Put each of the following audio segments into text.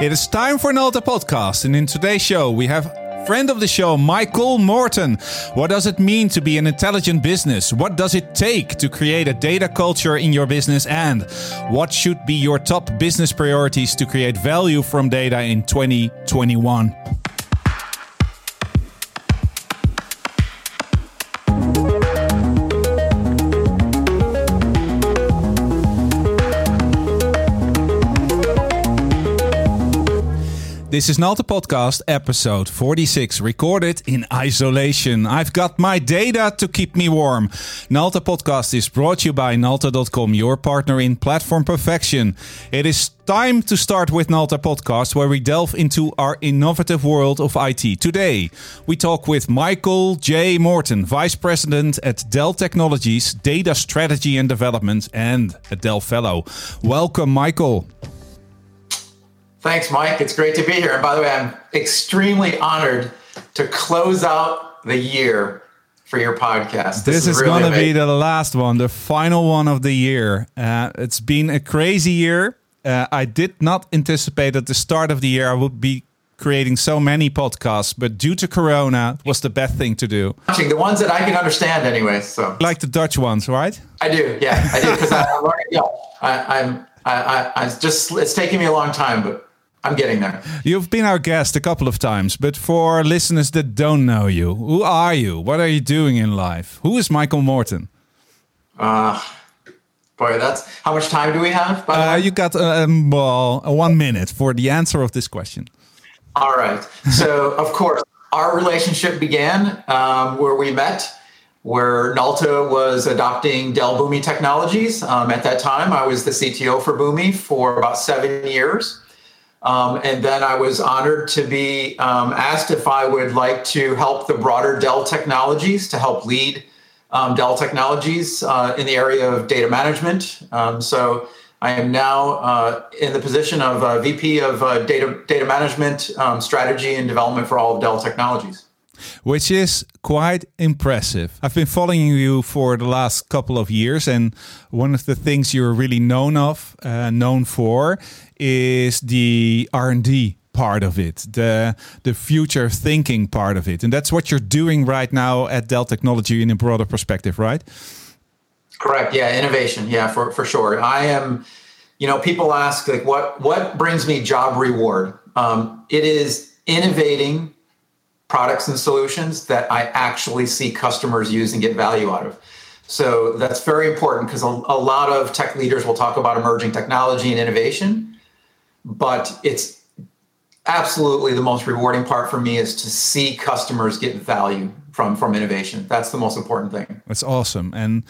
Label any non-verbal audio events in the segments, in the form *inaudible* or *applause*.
It is time for Nalta podcast, and in today's show, we have friend of the show, Michael Morton. What does it mean to be an intelligent business? What does it take to create a data culture in your business? And what should be your top business priorities to create value from data in 2021? This is Nalta Podcast, episode 46, recorded in isolation. I've got my data to keep me warm. Nalta Podcast is brought to you by Nalta.com, your partner in platform perfection. It is time to start with Nalta Podcast, where we delve into our innovative world of IT. Today, we talk with Michael J. Morton, Vice President at Dell Technologies, Data Strategy and Development, and a Dell Fellow. Welcome, Michael. Thanks, Mike. It's great to be here. And by the way, I'm extremely honored to close out the year for your podcast. This, this is, really going to be the last one, the final one of the year. Uh, it's been a crazy year. Uh, I did not anticipate at the start of the year I would be creating so many podcasts, but due to Corona, was the best thing to do. The ones that I can understand, anyway. So, like the Dutch ones, right? I do. Yeah, I do because I'm learning. Yeah, I, I'm. I, I, I just. It's taking me a long time, but I'm getting there. You've been our guest a couple of times, but for listeners that don't know you, who are you? What are you doing in life? Who is Michael Morton? Uh, boy, that's how much time do we have? Uh, you got um, well one minute for the answer of this question. All right. So, *laughs* of course, our relationship began um, where we met, where Nalta was adopting Dell Boomi technologies. Um, at that time, I was the CTO for Boomi for about seven years. Um, and then I was honored to be um, asked if I would like to help the broader Dell Technologies to help lead um, Dell Technologies uh, in the area of data management. Um, so I am now uh, in the position of uh, VP of uh, data data management um, strategy and development for all of Dell Technologies which is quite impressive. I've been following you for the last couple of years, and one of the things you're really known of, uh, known for, is the R and D part of it, the the future thinking part of it, and that's what you're doing right now at Dell Technology in a broader perspective, right? Correct. Yeah, innovation. Yeah, for for sure. I am. You know, people ask like, what what brings me job reward? Um, it is innovating products and solutions that I actually see customers use and get value out of. So that's very important because a, a, lot of tech leaders will talk about emerging technology and innovation, but it's absolutely the most rewarding part for me is to see customers get value from from innovation. That's the most important thing. That's awesome. And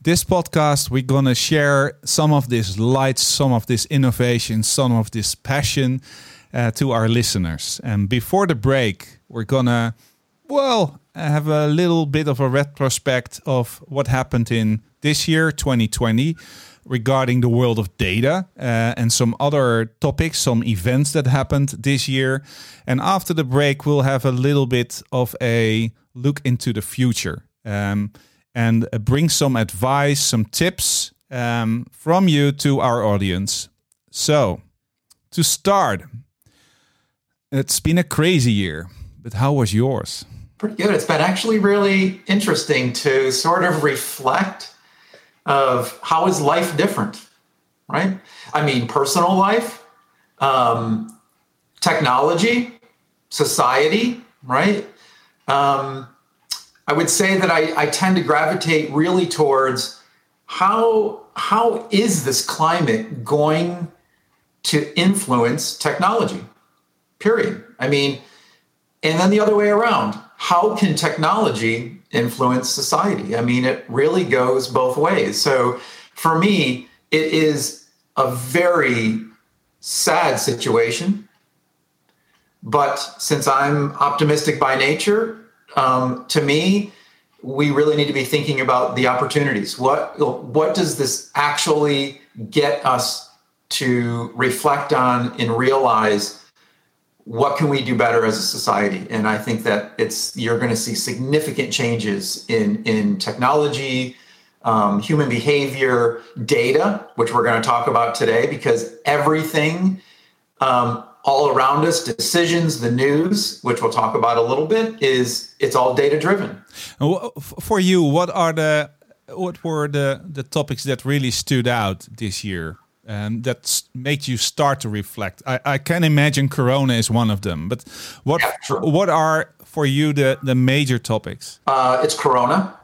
this podcast, we're gonna share some of this light, some of this innovation, some of this passion uh, to our listeners. And before the break, we're gonna, well, have a little bit of a retrospect of what happened in this year, 2020, regarding the world of data uh, and some other topics, some events that happened this year. And after the break, we'll have a little bit of a look into the future um, and bring some advice, some tips um, from you to our audience. So, to start, it's been a crazy year, but how was yours? Pretty good. It's been actually really interesting to sort of reflect of how is life different, right? I mean, personal life, um, technology, society, right? Um, I would say that I, I tend to gravitate really towards how how is this climate going to influence technology? period. I mean, and then the other way around how can technology influence society? I mean, it really goes both ways. So for me, it is a very sad situation. But since I'm optimistic by nature, um, to me, we really need to be thinking about the opportunities. What what does this actually get us to reflect on and realize what can we do better as a society and i think that it's you're going to see significant changes in in technology um, human behavior data which we're going to talk about today because everything um, all around us, decisions, the news, which we'll talk about a little bit, is it's all data driven. For you, what are the what were the the topics that really stood out this year? Um, that made you start to reflect. I, I, can imagine Corona is one of them, but what yeah, sure. what are for you the the major topics? Uh, it's Corona.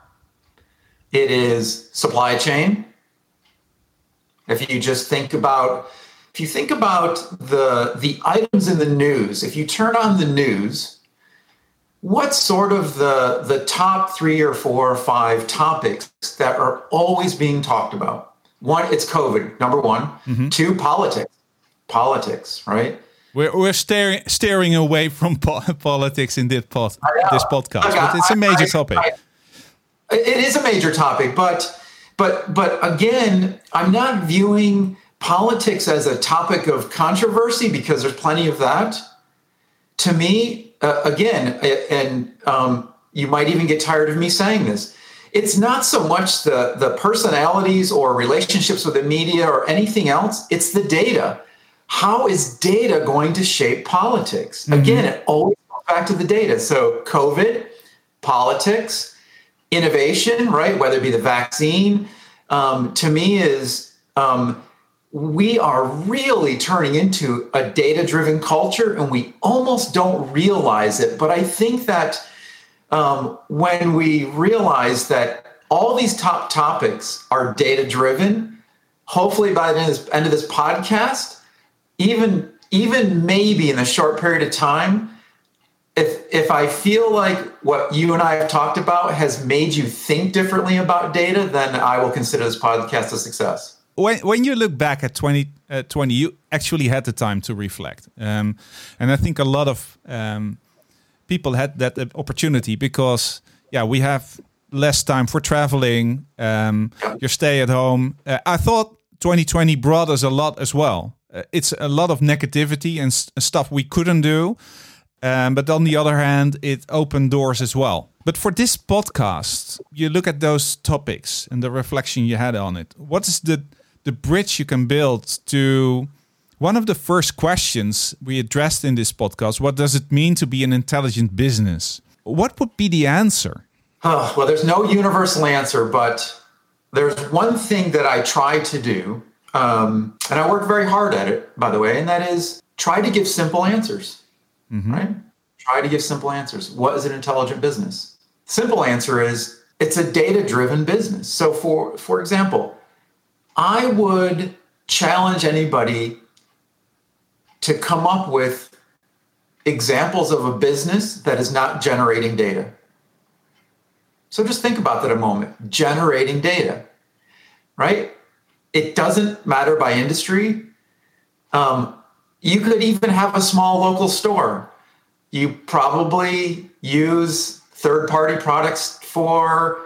It is supply chain. If you just think about if you think about the the items in the news, if you turn on the news, what's sort of the the top three or four or five topics that are always being talked about? One, it's COVID. Number one. Mm-hmm. Two, politics. Politics, right? We're, we're staring staring away from po- *laughs* politics in this, pod, this podcast, Look, but it's a major I, topic. I, it is a major topic, but but but again, I'm not viewing politics as a topic of controversy because there's plenty of that. To me, uh, again, and um, you might even get tired of me saying this. It's not so much the, the personalities or relationships with the media or anything else, it's the data. How is data going to shape politics? Mm-hmm. Again, it always goes back to the data. So, COVID, politics, innovation, right? Whether it be the vaccine, um, to me is um, we are really turning into a data driven culture and we almost don't realize it. But I think that um, when we realize that all these top topics are data driven, hopefully by the end of, this, end of this podcast, even even maybe in a short period of time, if if I feel like what you and I have talked about has made you think differently about data, then I will consider this podcast a success. When when you look back at 2020, uh, you actually had the time to reflect, um, and I think a lot of um, people had that opportunity because yeah, we have less time for traveling. Um, you stay at home. Uh, I thought 2020 brought us a lot as well. Uh, it's a lot of negativity and stuff we couldn't do. Um, but on the other hand, it opened doors as well. But for this podcast, you look at those topics and the reflection you had on it. What is the the bridge you can build to one of the first questions we addressed in this podcast what does it mean to be an intelligent business? What would be the answer? Oh, well there's no universal answer but there's one thing that i try to do um, and i work very hard at it by the way and that is try to give simple answers mm-hmm. right? Try to give simple answers. What is an intelligent business? Simple answer is it's a data driven business. So for for example I would challenge anybody to come up with examples of a business that is not generating data. So just think about that a moment. Generating data, right? It doesn't matter by industry. Um, you could even have a small local store. You probably use third party products for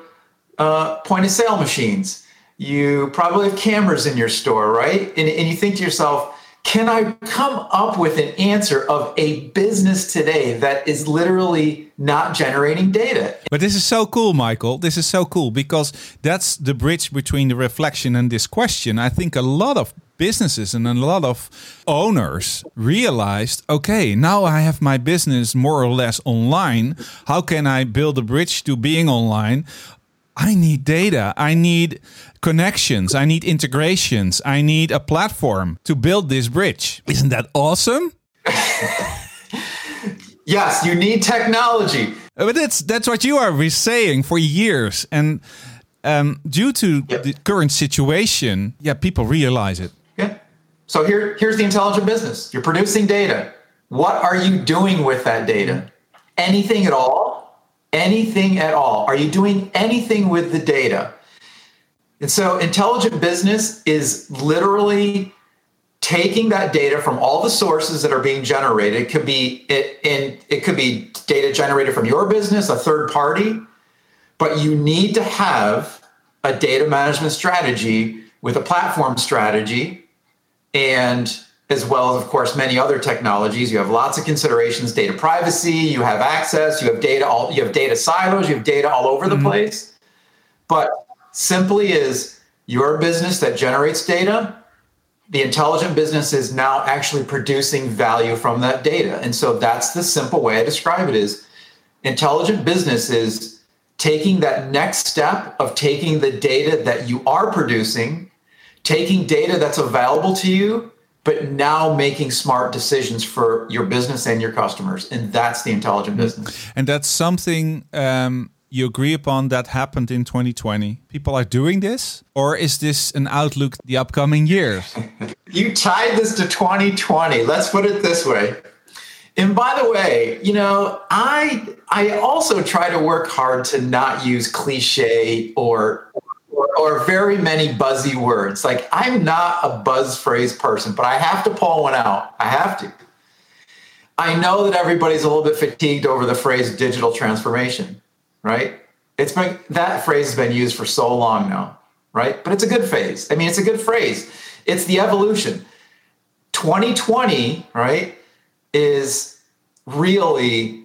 uh, point of sale machines you probably have cameras in your store, right? And, and you think to yourself, can I come up with an answer of a business today that is literally not generating data? But this is so cool, Michael. This is so cool because that's the bridge between the reflection and this question. I think a lot of businesses and a lot of owners realized okay, now I have my business more or less online. How can I build a bridge to being online? I need data. I need connections. I need integrations. I need a platform to build this bridge. Isn't that awesome? *laughs* yes, you need technology. But that's that's what you are saying for years, and um, due to yep. the current situation, yeah, people realize it. Yeah. So here, here's the intelligent business. You're producing data. What are you doing with that data? Anything at all? Anything at all? Are you doing anything with the data? And so intelligent business is literally taking that data from all the sources that are being generated. It could be it and it could be data generated from your business, a third party, but you need to have a data management strategy with a platform strategy and as well as, of course, many other technologies. You have lots of considerations: data privacy. You have access. You have data. All you have data silos. You have data all over the mm-hmm. place. But simply is your business that generates data. the intelligent business is now actually producing value from that data. And so that's the simple way I describe it is intelligent business is taking that next step of taking the data that you are producing, taking data that's available to you, but now making smart decisions for your business and your customers. And that's the intelligent business. And that's something um, you agree upon that happened in 2020. People are doing this, or is this an outlook the upcoming years? *laughs* you tied this to 2020. Let's put it this way. And by the way, you know, I I also try to work hard to not use cliche or or, or very many buzzy words. Like I'm not a buzz phrase person, but I have to pull one out. I have to. I know that everybody's a little bit fatigued over the phrase digital transformation, right? It's been that phrase has been used for so long now, right? But it's a good phrase. I mean, it's a good phrase. It's the evolution. 2020, right? is really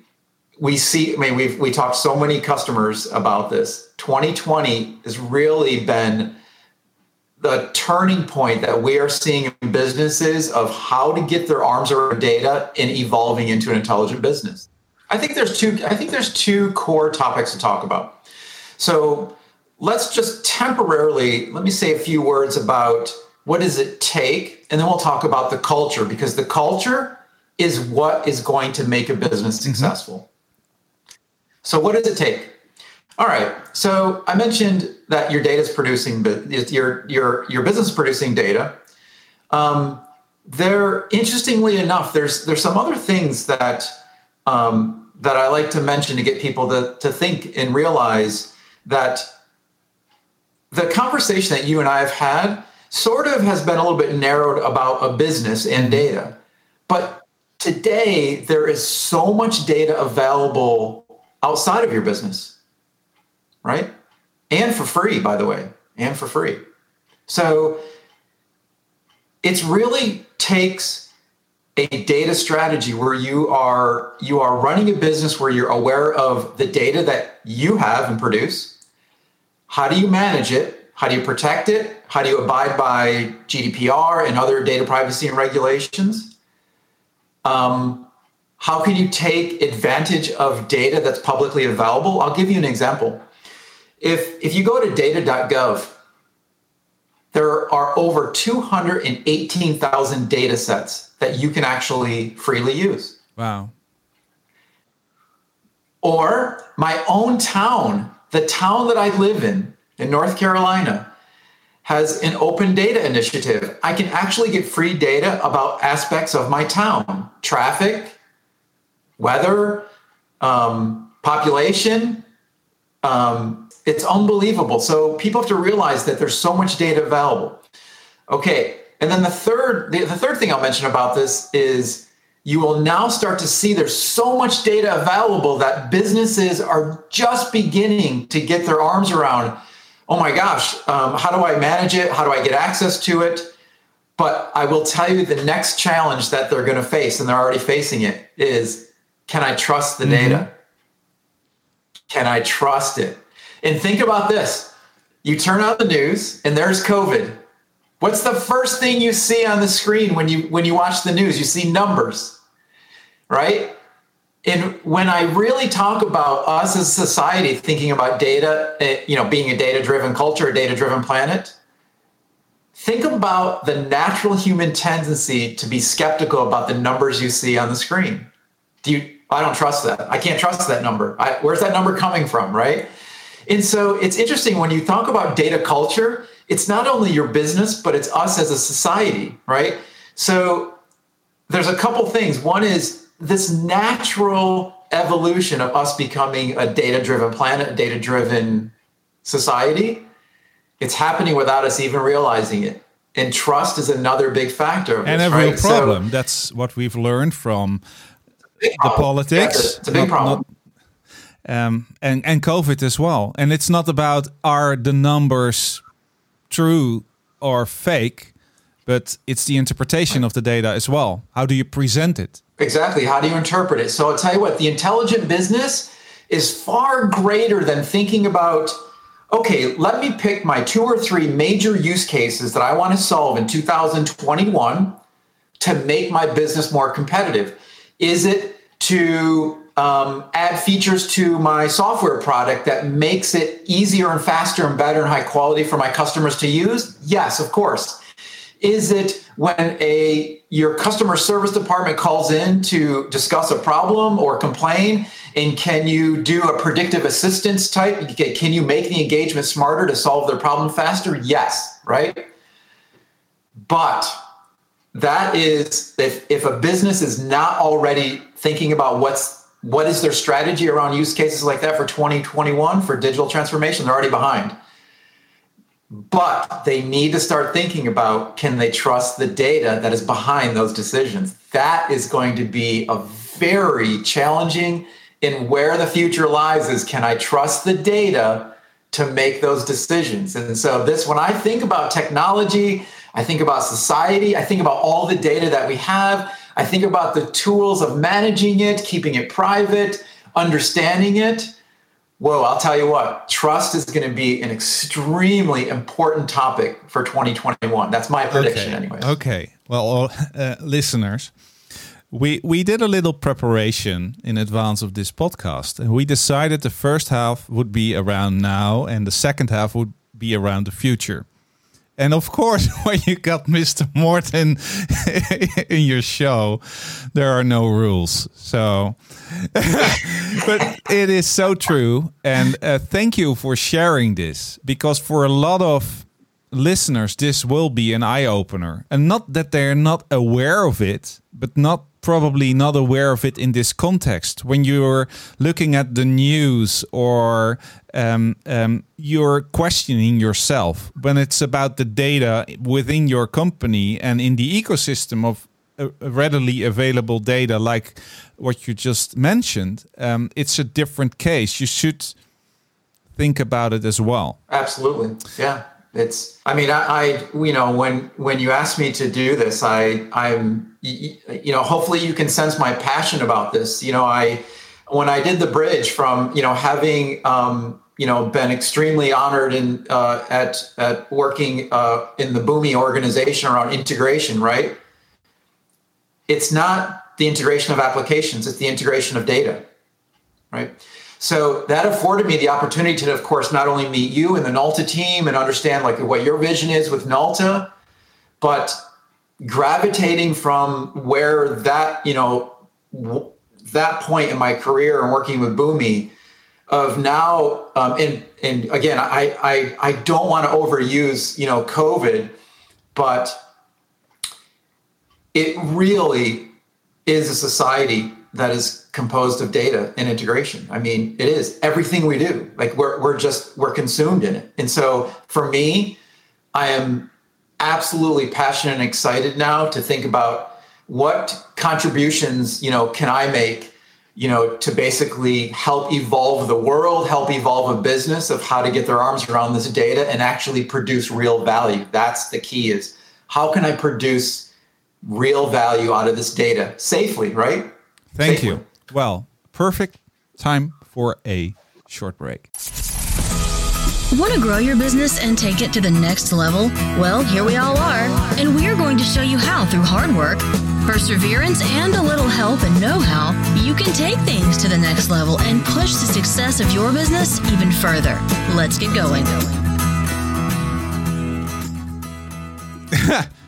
we see i mean we've we talked so many customers about this 2020 has really been the turning point that we are seeing in businesses of how to get their arms around data and evolving into an intelligent business i think there's two i think there's two core topics to talk about so let's just temporarily let me say a few words about what does it take and then we'll talk about the culture because the culture is what is going to make a business mm-hmm. successful. So, what does it take? All right. So, I mentioned that your data is producing, but your your your business is producing data. Um, there, interestingly enough, there's there's some other things that um, that I like to mention to get people to to think and realize that the conversation that you and I have had sort of has been a little bit narrowed about a business and data, but today there is so much data available outside of your business, right? And for free, by the way, and for free. So it really takes a data strategy where you are you are running a business where you're aware of the data that you have and produce. How do you manage it? How do you protect it? How do you abide by GDPR and other data privacy and regulations? Um, how can you take advantage of data that's publicly available? I'll give you an example. If, if you go to data.gov, there are over 218,000 data sets that you can actually freely use. Wow. Or my own town, the town that I live in, in North Carolina, has an open data initiative. I can actually get free data about aspects of my town traffic, weather, um, population. Um, it's unbelievable. So people have to realize that there's so much data available. Okay. And then the third, the, the third thing I'll mention about this is you will now start to see there's so much data available that businesses are just beginning to get their arms around oh my gosh, um, how do I manage it? How do I get access to it? But I will tell you the next challenge that they're going to face, and they're already facing it, is can I trust the mm-hmm. data? Can I trust it? And think about this you turn on the news, and there's COVID. What's the first thing you see on the screen when you when you watch the news? You see numbers, right? and when I really talk about us as a society thinking about data, eh, you know, being a data driven culture, a data driven planet, think about the natural human tendency to be skeptical about the numbers you see on the screen. Do you, I don't trust that. I can't trust that number. I, where's that number coming from, right? And so it's interesting when you talk about data culture, it's not only your business, but it's us as a society, right? So there's a couple things. One is this natural evolution of us becoming a data driven planet, a data driven society, it's happening without us even realizing it. And trust is another big factor. and a real right? problem. So, That's what we've learned from the politics. it's, a, it's a big not, problem. Not, um, and, and COVID as well. And it's not about are the numbers true or fake, but it's the interpretation of the data as well. How do you present it? Exactly. How do you interpret it? So I'll tell you what, the intelligent business is far greater than thinking about okay, let me pick my two or three major use cases that I want to solve in 2021 to make my business more competitive. Is it to um, add features to my software product that makes it easier and faster and better and high quality for my customers to use? Yes, of course. Is it when a your customer service department calls in to discuss a problem or complain and can you do a predictive assistance type can you make the engagement smarter to solve their problem faster yes right but that is if, if a business is not already thinking about what's what is their strategy around use cases like that for 2021 for digital transformation they're already behind. But they need to start thinking about can they trust the data that is behind those decisions? That is going to be a very challenging in where the future lies is can i trust the data to make those decisions? And so this when i think about technology i think about society i think about all the data that we have i think about the tools of managing it keeping it private understanding it Whoa, I'll tell you what, trust is going to be an extremely important topic for 2021. That's my prediction, okay. anyway. Okay. Well, uh, listeners, we, we did a little preparation in advance of this podcast, and we decided the first half would be around now, and the second half would be around the future. And of course, *laughs* when you got Mr. Morton *laughs* in your show, there are no rules. So, *laughs* but it is so true. And uh, thank you for sharing this because for a lot of listeners, this will be an eye opener. And not that they're not aware of it, but not probably not aware of it in this context. When you're looking at the news or um, um, you're questioning yourself, when it's about the data within your company and in the ecosystem of uh, readily available data, like what you just mentioned, um, it's a different case. You should think about it as well. Absolutely. Yeah it's i mean I, I, you know when when you ask me to do this i i'm you know hopefully you can sense my passion about this. You know i when i did the bridge from you know having um, you know been extremely honored in uh, at at working uh, in the Boomi organization around integration right? It's not the integration of applications it's the integration of data right so that afforded me the opportunity to, of course, not only meet you and the Nalta team and understand like what your vision is with Nalta, but gravitating from where that, you know, w- that point in my career and working with Boomi of now, um, and, and again, I, I, I don't want to overuse, you know, COVID, but it really is a society that is composed of data and integration. I mean, it is everything we do. Like we're we're just we're consumed in it. And so for me, I am absolutely passionate and excited now to think about what contributions, you know, can I make, you know, to basically help evolve the world, help evolve a business of how to get their arms around this data and actually produce real value. That's the key is how can I produce real value out of this data safely, right? Thank you. Well, perfect time for a short break. Want to grow your business and take it to the next level? Well, here we all are, and we're going to show you how through hard work, perseverance, and a little help and know how you can take things to the next level and push the success of your business even further. Let's get going. *laughs*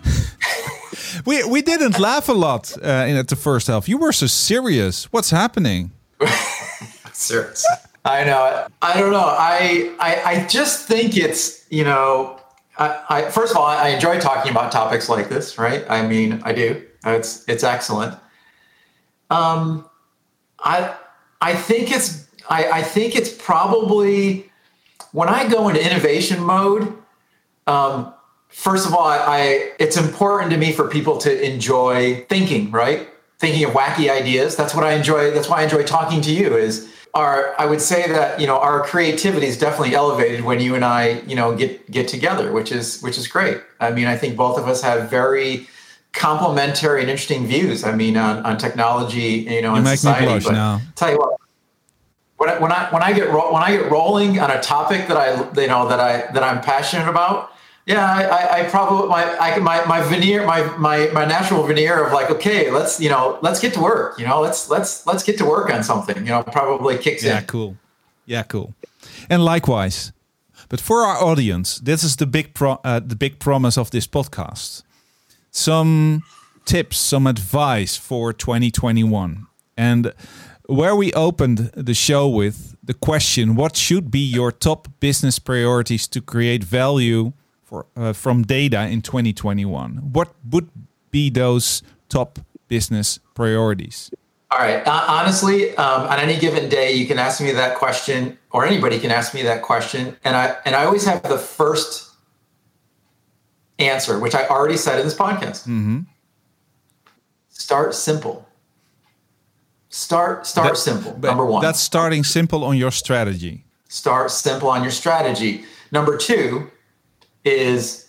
we we didn't laugh a lot uh, in the first half. You were so serious. What's happening? *laughs* serious. I know. I don't know. I, I I just think it's you know. I, I first of all I enjoy talking about topics like this, right? I mean, I do. It's it's excellent. Um, I I think it's I, I think it's probably when I go into innovation mode. Um, first of all, I, I, it's important to me for people to enjoy thinking, right? Thinking of wacky ideas. That's what I enjoy. That's why I enjoy talking to you. Is our I would say that you know our creativity is definitely elevated when you and I you know get get together, which is which is great. I mean, I think both of us have very complementary and interesting views. I mean, on, on technology, you know, you and make society. Me blush but now. tell you what, when I, when I when I get ro- when I get rolling on a topic that I you know that I that I'm passionate about, yeah, I, I probably my I, my my veneer my my my natural veneer of like okay, let's you know let's get to work. You know, let's let's let's get to work on something. You know, probably kicks yeah, in. Yeah, cool. Yeah, cool. And likewise, but for our audience, this is the big pro- uh, the big promise of this podcast. Some tips, some advice for 2021, and where we opened the show with the question, "What should be your top business priorities to create value for uh, from data in 2021?" What would be those top business priorities? All right. Uh, honestly, um, on any given day, you can ask me that question, or anybody can ask me that question, and I and I always have the first answer, which I already said in this podcast. Mm-hmm. Start simple. Start start That- simple. Number one. That's starting simple on your strategy. start simple on your strategy. Number two is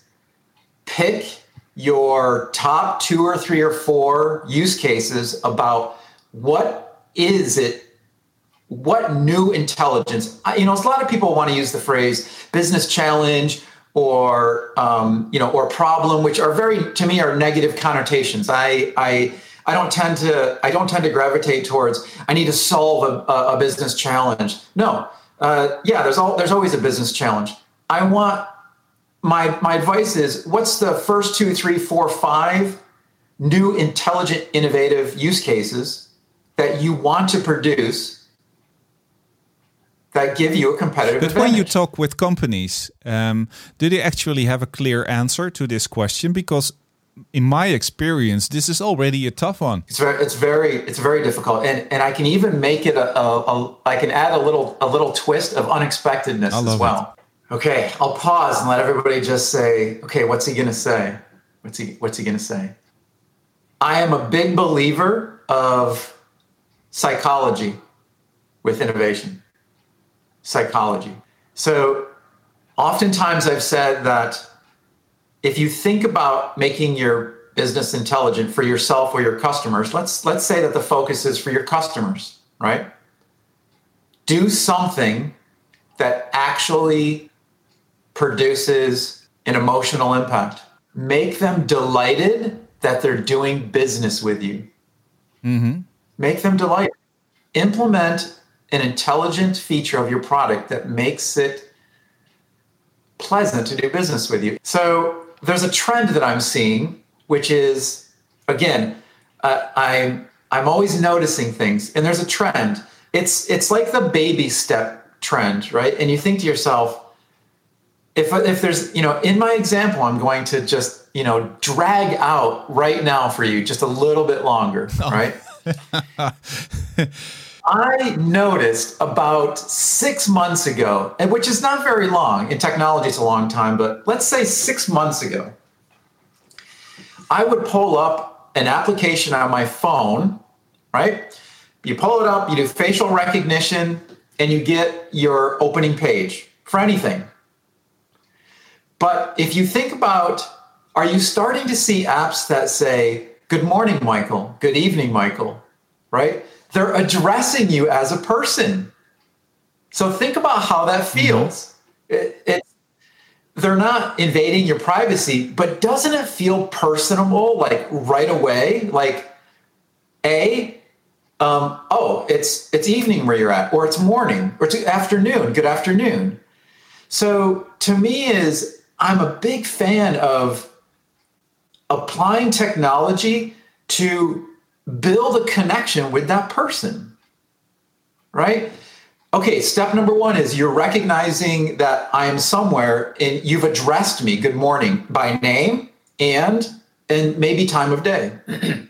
pick your top two or three or four use cases about what is it, what new intelligence. You know, a lot of people want to use the phrase business challenge or um, you know or problem, which are very to me are negative connotations. I I I don't tend to I don't tend to gravitate towards I need to solve a, a, business challenge. No, uh, yeah, there's all there's always a business challenge. I want my my advice is what's the first two, three, four, five new intelligent, innovative use cases that you want to produce that give you a competitive But advantage. when you talk with companies, um, do they actually have a clear answer to this question? Because in my experience, this is already a tough one. It's very, it's very, it's very difficult, and and I can even make it a, a, a I can add a little, a little twist of unexpectedness as well. Okay, I'll pause and let everybody just say, okay, what's he gonna say? What's he, what's he gonna say? I am a big believer of psychology with innovation. Psychology. So, oftentimes I've said that if you think about making your business intelligent for yourself or your customers let's let's say that the focus is for your customers right do something that actually produces an emotional impact make them delighted that they're doing business with you make them delighted implement an intelligent feature of your product that makes it pleasant to do business with you. So there's a trend that I'm seeing, which is again, uh, I'm I'm always noticing things, and there's a trend. It's it's like the baby step trend, right? And you think to yourself, if if there's you know in my example, I'm going to just you know drag out right now for you just a little bit longer, oh. right? I noticed about six months ago, and which is not very long. In technology, it's a long time, but let's say six months ago, I would pull up an application on my phone, right? You pull it up, you do facial recognition, and you get your opening page for anything. But if you think about, are you starting to see apps that say, Good morning, Michael, good evening, Michael, right? They're addressing you as a person. So think about how that feels. It, it, they're not invading your privacy, but doesn't it feel personable like right away? Like, A, um, oh, it's it's evening where you're at, or it's morning, or it's afternoon, good afternoon. So to me is I'm a big fan of applying technology to build a connection with that person. Right? Okay, step number 1 is you're recognizing that I am somewhere and you've addressed me good morning by name and and maybe time of day. *clears throat*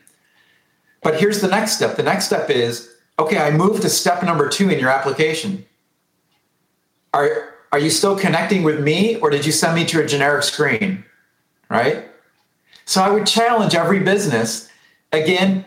but here's the next step. The next step is okay, I moved to step number 2 in your application. Are are you still connecting with me or did you send me to a generic screen? Right? So I would challenge every business again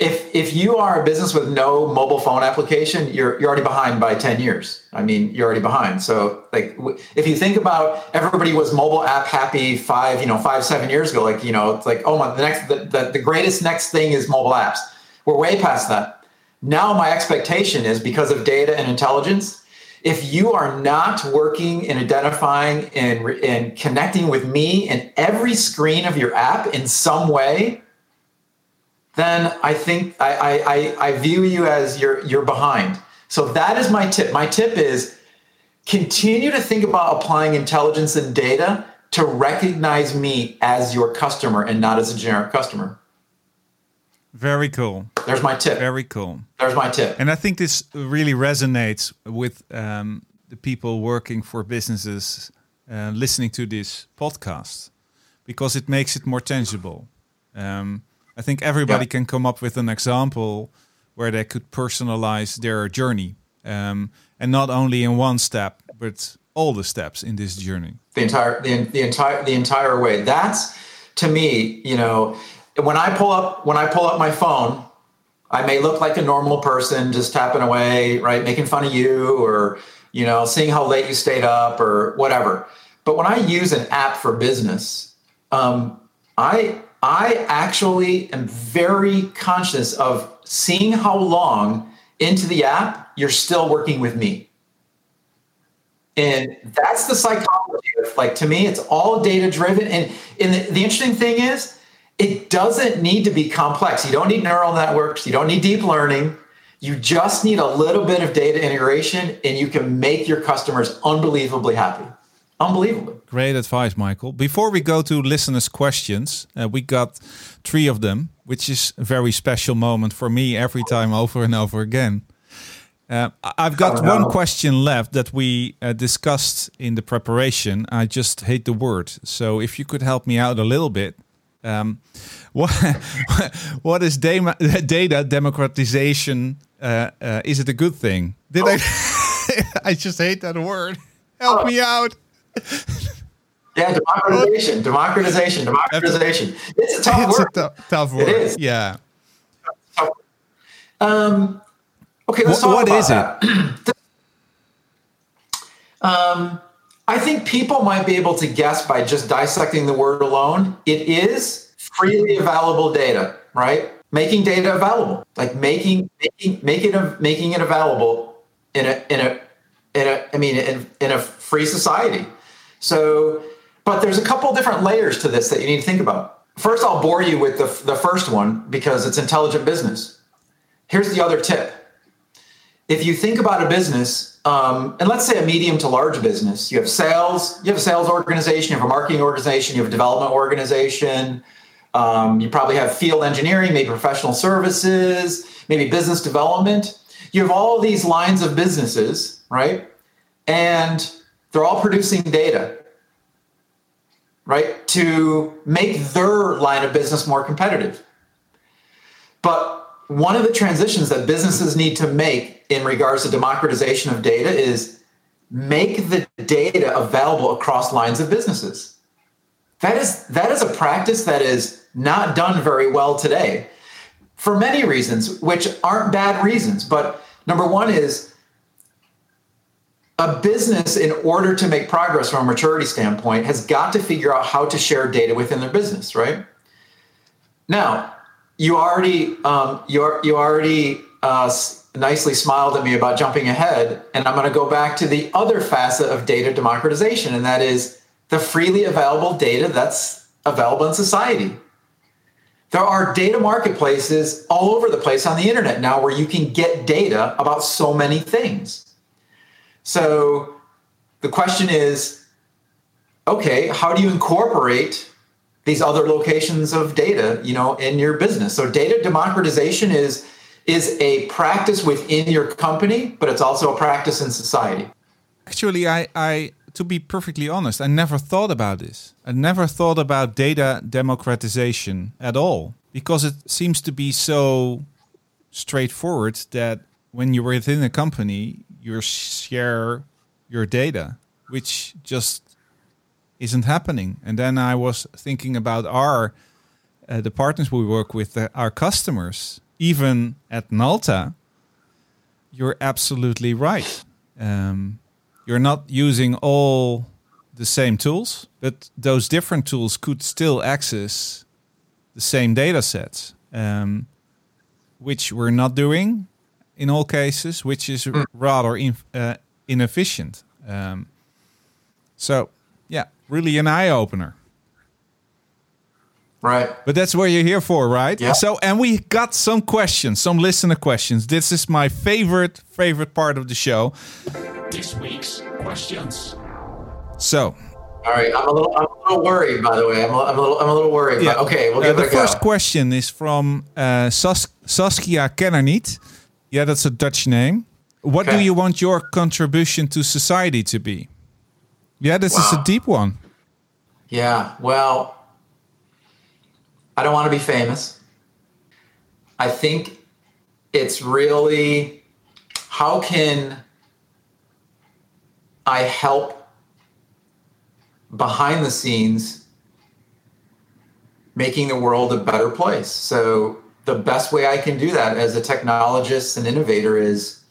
if if you are a business with no mobile phone application, you're you're already behind by 10 years. I mean, you're already behind. So like if you think about everybody was mobile app happy 5, you know, 5 7 years ago like, you know, it's like oh my the next the, the, the greatest next thing is mobile apps. We're way past that. Now, my expectation is because of data and intelligence, if you are not working and identifying and, and connecting with me in every screen of your app in some way, then I think I, I, I view you as you're, you're behind. So that is my tip. My tip is continue to think about applying intelligence and data to recognize me as your customer and not as a generic customer. Very cool. There's my tip. Very cool. There's my tip. And I think this really resonates with um, the people working for businesses uh, listening to this podcast because it makes it more tangible. Um, I think everybody yeah. can come up with an example where they could personalize their journey, um, and not only in one step, but all the steps in this journey. The entire, the, the entire, the entire way. That's to me, you know, when I pull up when I pull up my phone, I may look like a normal person just tapping away, right, making fun of you or you know, seeing how late you stayed up or whatever. But when I use an app for business, um, I I actually am very conscious of seeing how long into the app you're still working with me. And that's the psychology of like to me, it's all data driven. And, and the, the interesting thing is it doesn't need to be complex. You don't need neural networks. You don't need deep learning. You just need a little bit of data integration and you can make your customers unbelievably happy. Unbelievable. Great advice, Michael. Before we go to listeners' questions, uh, we got three of them, which is a very special moment for me every time over and over again. Uh, I've got oh, one question left that we uh, discussed in the preparation. I just hate the word. So if you could help me out a little bit, um, *laughs* what what is data, *laughs* data democratization? Uh, uh, is it a good thing? Did oh. I? *laughs* I just hate that word. Help oh. me out. Yeah, democratization, democratization, democratization. It's a tough it's word. A tough word. It is. Yeah. Um, okay, let's what, talk what about is it? *clears throat* um, I think people might be able to guess by just dissecting the word alone. It is freely available data, right? Making data available, like making making making it making it available in a in a in a I mean in, in a free society. So, but there's a couple different layers to this that you need to think about. First, I'll bore you with the, the first one because it's intelligent business. Here's the other tip. If you think about a business, um, and let's say a medium to large business, you have sales, you have a sales organization, you have a marketing organization, you have a development organization, um, you probably have field engineering, maybe professional services, maybe business development. You have all these lines of businesses, right? And they're all producing data, right, to make their line of business more competitive. But one of the transitions that businesses need to make in regards to democratization of data is make the data available across lines of businesses. That is that is a practice that is not done very well today for many reasons, which aren't bad reasons. But number one is a business, in order to make progress from a maturity standpoint, has got to figure out how to share data within their business, right? Now, you already um, you you already uh, nicely smiled at me about jumping ahead, and I'm going to go back to the other facet of data democratization, and that is the freely available data that's available in society. There are data marketplaces all over the place on the internet now where you can get data about so many things. So the question is okay, how do you incorporate these other locations of data, you know, in your business? So data democratization is is a practice within your company, but it's also a practice in society. Actually, I, I to be perfectly honest, I never thought about this. I never thought about data democratization at all because it seems to be so straightforward that when you're within a company, you share your data, which just isn't happening. And then I was thinking about our uh, the partners we work with, uh, our customers, even at Nalta. You're absolutely right. Um, you're not using all the same tools, but those different tools could still access the same data sets, um, which we're not doing in all cases, which is mm. rather in, uh, inefficient. Um, so, yeah, really an eye opener. Right. But that's what you're here for, right? Yeah. So, and we got some questions, some listener questions. This is my favorite, favorite part of the show. This week's questions. So. All right, I'm a little, I'm a little worried. By the way, I'm a, I'm a little, I'm a little worried. Yeah. okay, we'll uh, the first question is from uh, Sas- Saskia Kennerniet. Yeah, that's a Dutch name. What okay. do you want your contribution to society to be? Yeah, this wow. is a deep one. Yeah. Well, I don't want to be famous. I think it's really how can I help behind the scenes making the world a better place. So the best way I can do that as a technologist and innovator is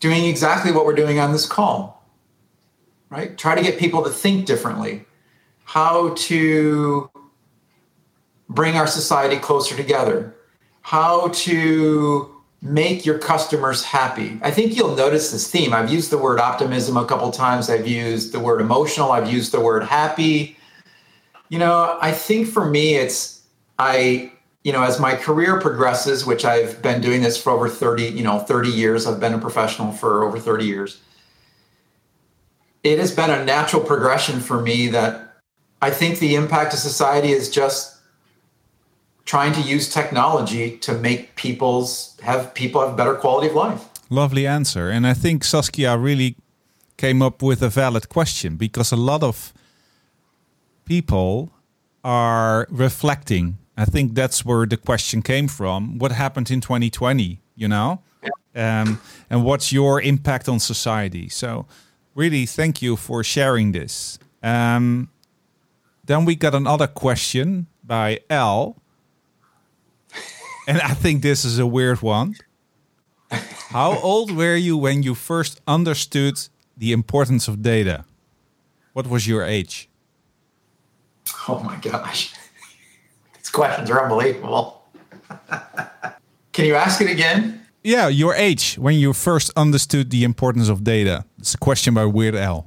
doing exactly what we're doing on this call. Right? Try to get people to think differently. How to bring our society closer together, how to make your customers happy. I think you'll notice this theme. I've used the word optimism a couple times, I've used the word emotional, I've used the word happy. You know, I think for me, it's, I, you know, as my career progresses, which I've been doing this for over 30, you know, 30 years, I've been a professional for over 30 years. It has been a natural progression for me that I think the impact of society is just trying to use technology to make people's have people have better quality of life. Lovely answer, and I think Saskia really came up with a valid question because a lot of people are reflecting. I think that's where the question came from. What happened in 2020? You know, yeah. um, and what's your impact on society? So, really, thank you for sharing this. Um, then we got another question by L and I think this is a weird one. How old were you when you first understood the importance of data? What was your age? Oh my gosh. These questions are unbelievable. *laughs* Can you ask it again? Yeah, your age when you first understood the importance of data. It's a question by Weird Al.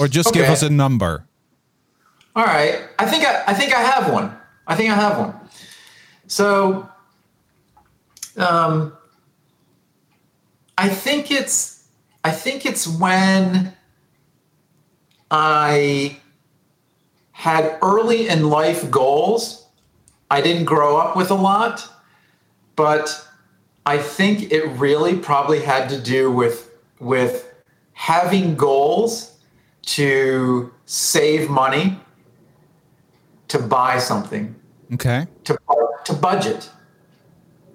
Or just okay. give us a number. All right. I think I, I think I have one. I think I have one. So um, I think it's I think it's when I had early in life goals. I didn't grow up with a lot, but I think it really probably had to do with with having goals to save money to buy something. Okay. To to budget.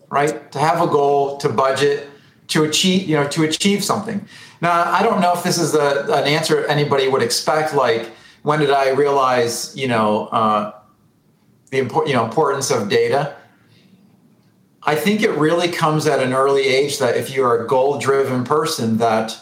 Right? To have a goal, to budget, to achieve, you know, to achieve something. Now, I don't know if this is a, an answer anybody would expect like when did I realize, you know, uh, the import, you know, importance of data? I think it really comes at an early age that if you're a goal-driven person that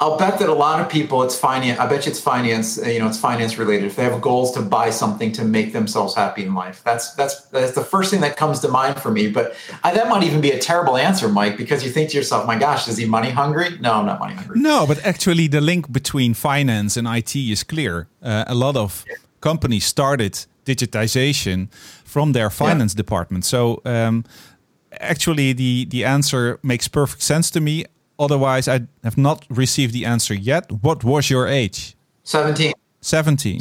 I'll bet that a lot of people, it's finance. I bet you it's finance. Uh, you know, it's finance related. If they have goals to buy something to make themselves happy in life, that's that's that's the first thing that comes to mind for me. But I, that might even be a terrible answer, Mike, because you think to yourself, "My gosh, is he money hungry?" No, I'm not money hungry. No, but actually, the link between finance and IT is clear. Uh, a lot of yeah. companies started digitization from their finance yeah. department. So. Um, actually, the the answer makes perfect sense to me Otherwise, I have not received the answer yet. What was your age? 17. 17.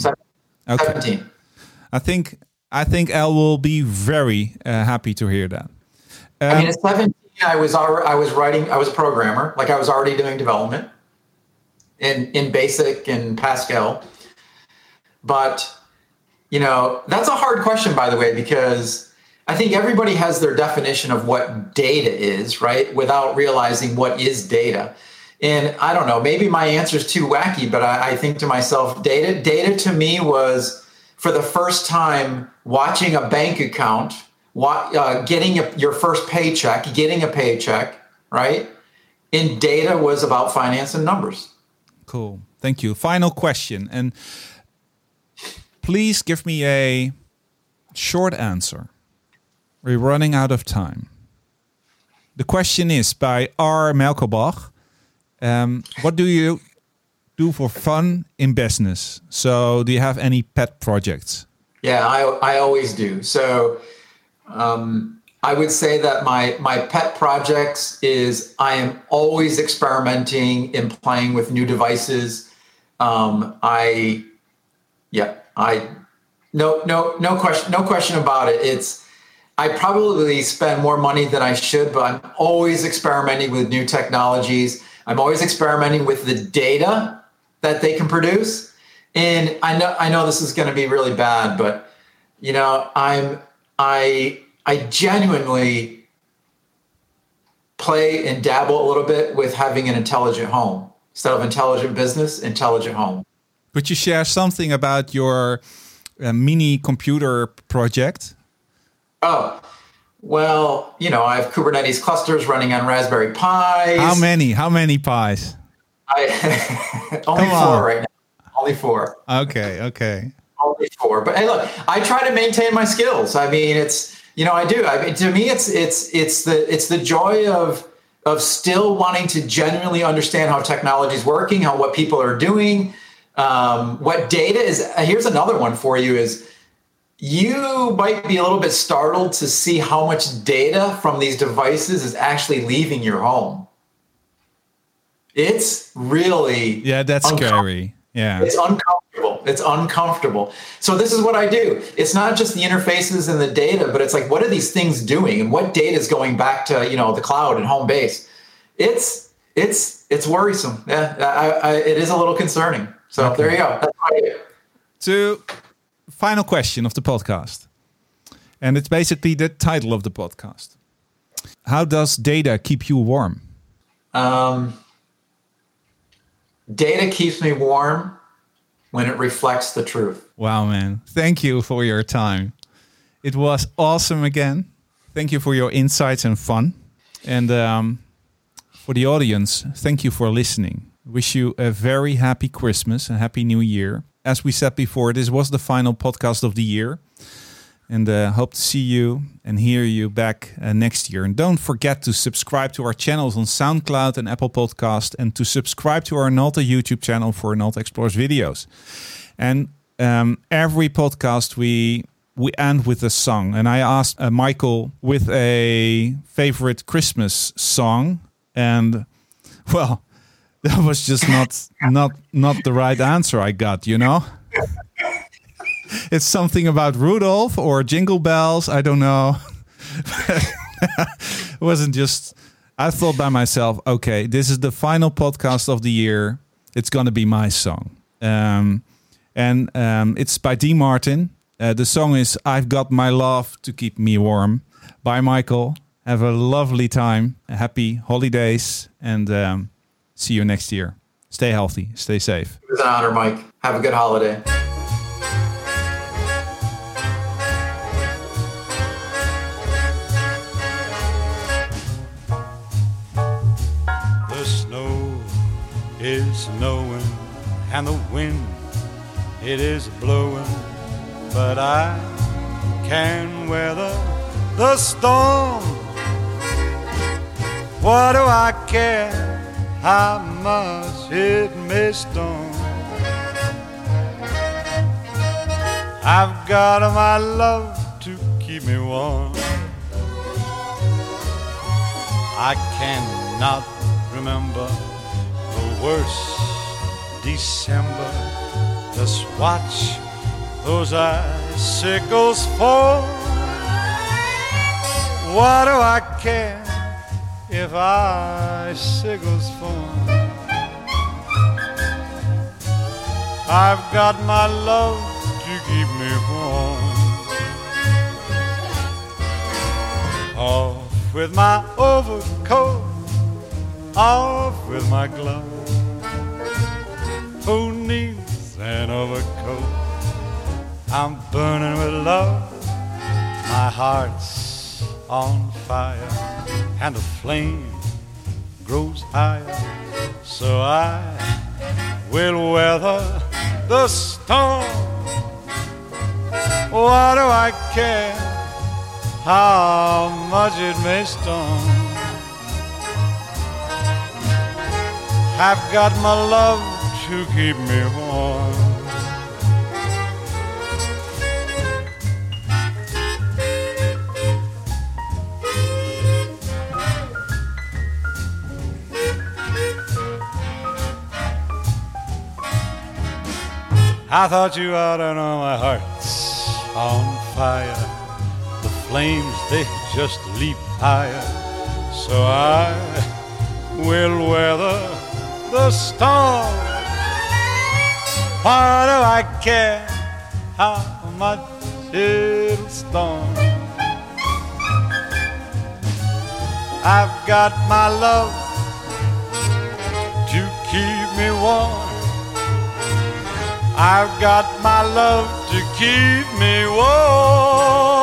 Okay. 17. I think I think Al will be very uh, happy to hear that. Um, I mean, um, at 17, I was I was writing. I was a programmer. Like I was already doing development in in Basic and Pascal. But you know, that's a hard question, by the way, because I think everybody has their definition of what data is, right? Without realizing what is data. And I don't know, maybe my answer is too wacky, but I, I think to myself, data, data to me was for the first time watching a bank account, uh, getting a, your first paycheck, getting a paycheck, right? And data was about finance and numbers. Cool. Thank you. Final question. And Please give me a short answer. We're running out of time. The question is by R. Melkelbach. Um, what do you do for fun in business? So, do you have any pet projects? Yeah, I, I always do. So, um, I would say that my my pet projects is I am always experimenting and playing with new devices. Um, I, yeah, I, no, no, no question, no question about it. It's I probably spend more money than I should, but I'm always experimenting with new technologies. I'm always experimenting with the data that they can produce. And I know I know this is going to be really bad, but you know, I'm I I genuinely play and dabble a little bit with having an intelligent home instead of intelligent business, intelligent home. Could you share something about your uh, mini computer project? Oh, well, you know, I have Kubernetes clusters running on Raspberry Pis. How many? How many pies? I *laughs* only Come four on. right now. Only four. Okay, okay. Only four. But hey, look, I try to maintain my skills. I mean, it's you know, I do. I mean, to me, it's it's it's the it's the joy of of still wanting to genuinely understand how technology is working, how what people are doing, um, what data is. Here's another one for you: is you might be a little bit startled to see how much data from these devices is actually leaving your home. It's really yeah, that's scary. Yeah, it's uncomfortable. It's uncomfortable. So this is what I do. It's not just the interfaces and the data, but it's like what are these things doing, and what data is going back to you know the cloud and home base. It's it's it's worrisome. Yeah, I, I, it is a little concerning. So okay. there you go. To final question of the podcast. And it's basically the title of the podcast. How does data keep you warm? Um, data keeps me warm when it reflects the truth. Wow, man. Thank you for your time. It was awesome again. Thank you for your insights and fun. And um, for the audience, thank you for listening. Wish you a very happy Christmas, and happy new year as we said before, this was the final podcast of the year. And uh, hope to see you and hear you back uh, next year. And don't forget to subscribe to our channels on SoundCloud and Apple Podcast, and to subscribe to our Nalta YouTube channel for Nalta Explores videos. And um, every podcast we we end with a song. And I asked uh, Michael with a favorite Christmas song, and well, that was just not not not the right answer I got. You know, it's something about Rudolph or Jingle Bells. I don't know. it *laughs* wasn't just. I thought by myself, okay, this is the final podcast of the year. It's gonna be my song, um, and um, it's by D. Martin. Uh, the song is "I've Got My Love to Keep Me Warm" by Michael. Have a lovely time, happy holidays, and um, See you next year. Stay healthy. Stay safe. It was an honor, Mike. Have a good holiday. The snow is snowing and the wind it is blowing, but I can weather the storm. What do I care? How much it may storm. I've got my love to keep me warm. I cannot remember the worst December. Just watch those icicles fall. What do I care? If I icicles fall. I've got my love to keep me warm. Off with my overcoat, off with my glove. Who needs an overcoat? I'm burning with love. My heart's on fire and the flame grows higher. So I will weather the storm. Why do I care how much it may storm? I've got my love to keep me warm. I thought you ought to know my heart's on fire. The flames, they just leap higher. So I will weather the storm. Why do I care how much it'll storm? I've got my love to keep me warm. I've got my love to keep me warm.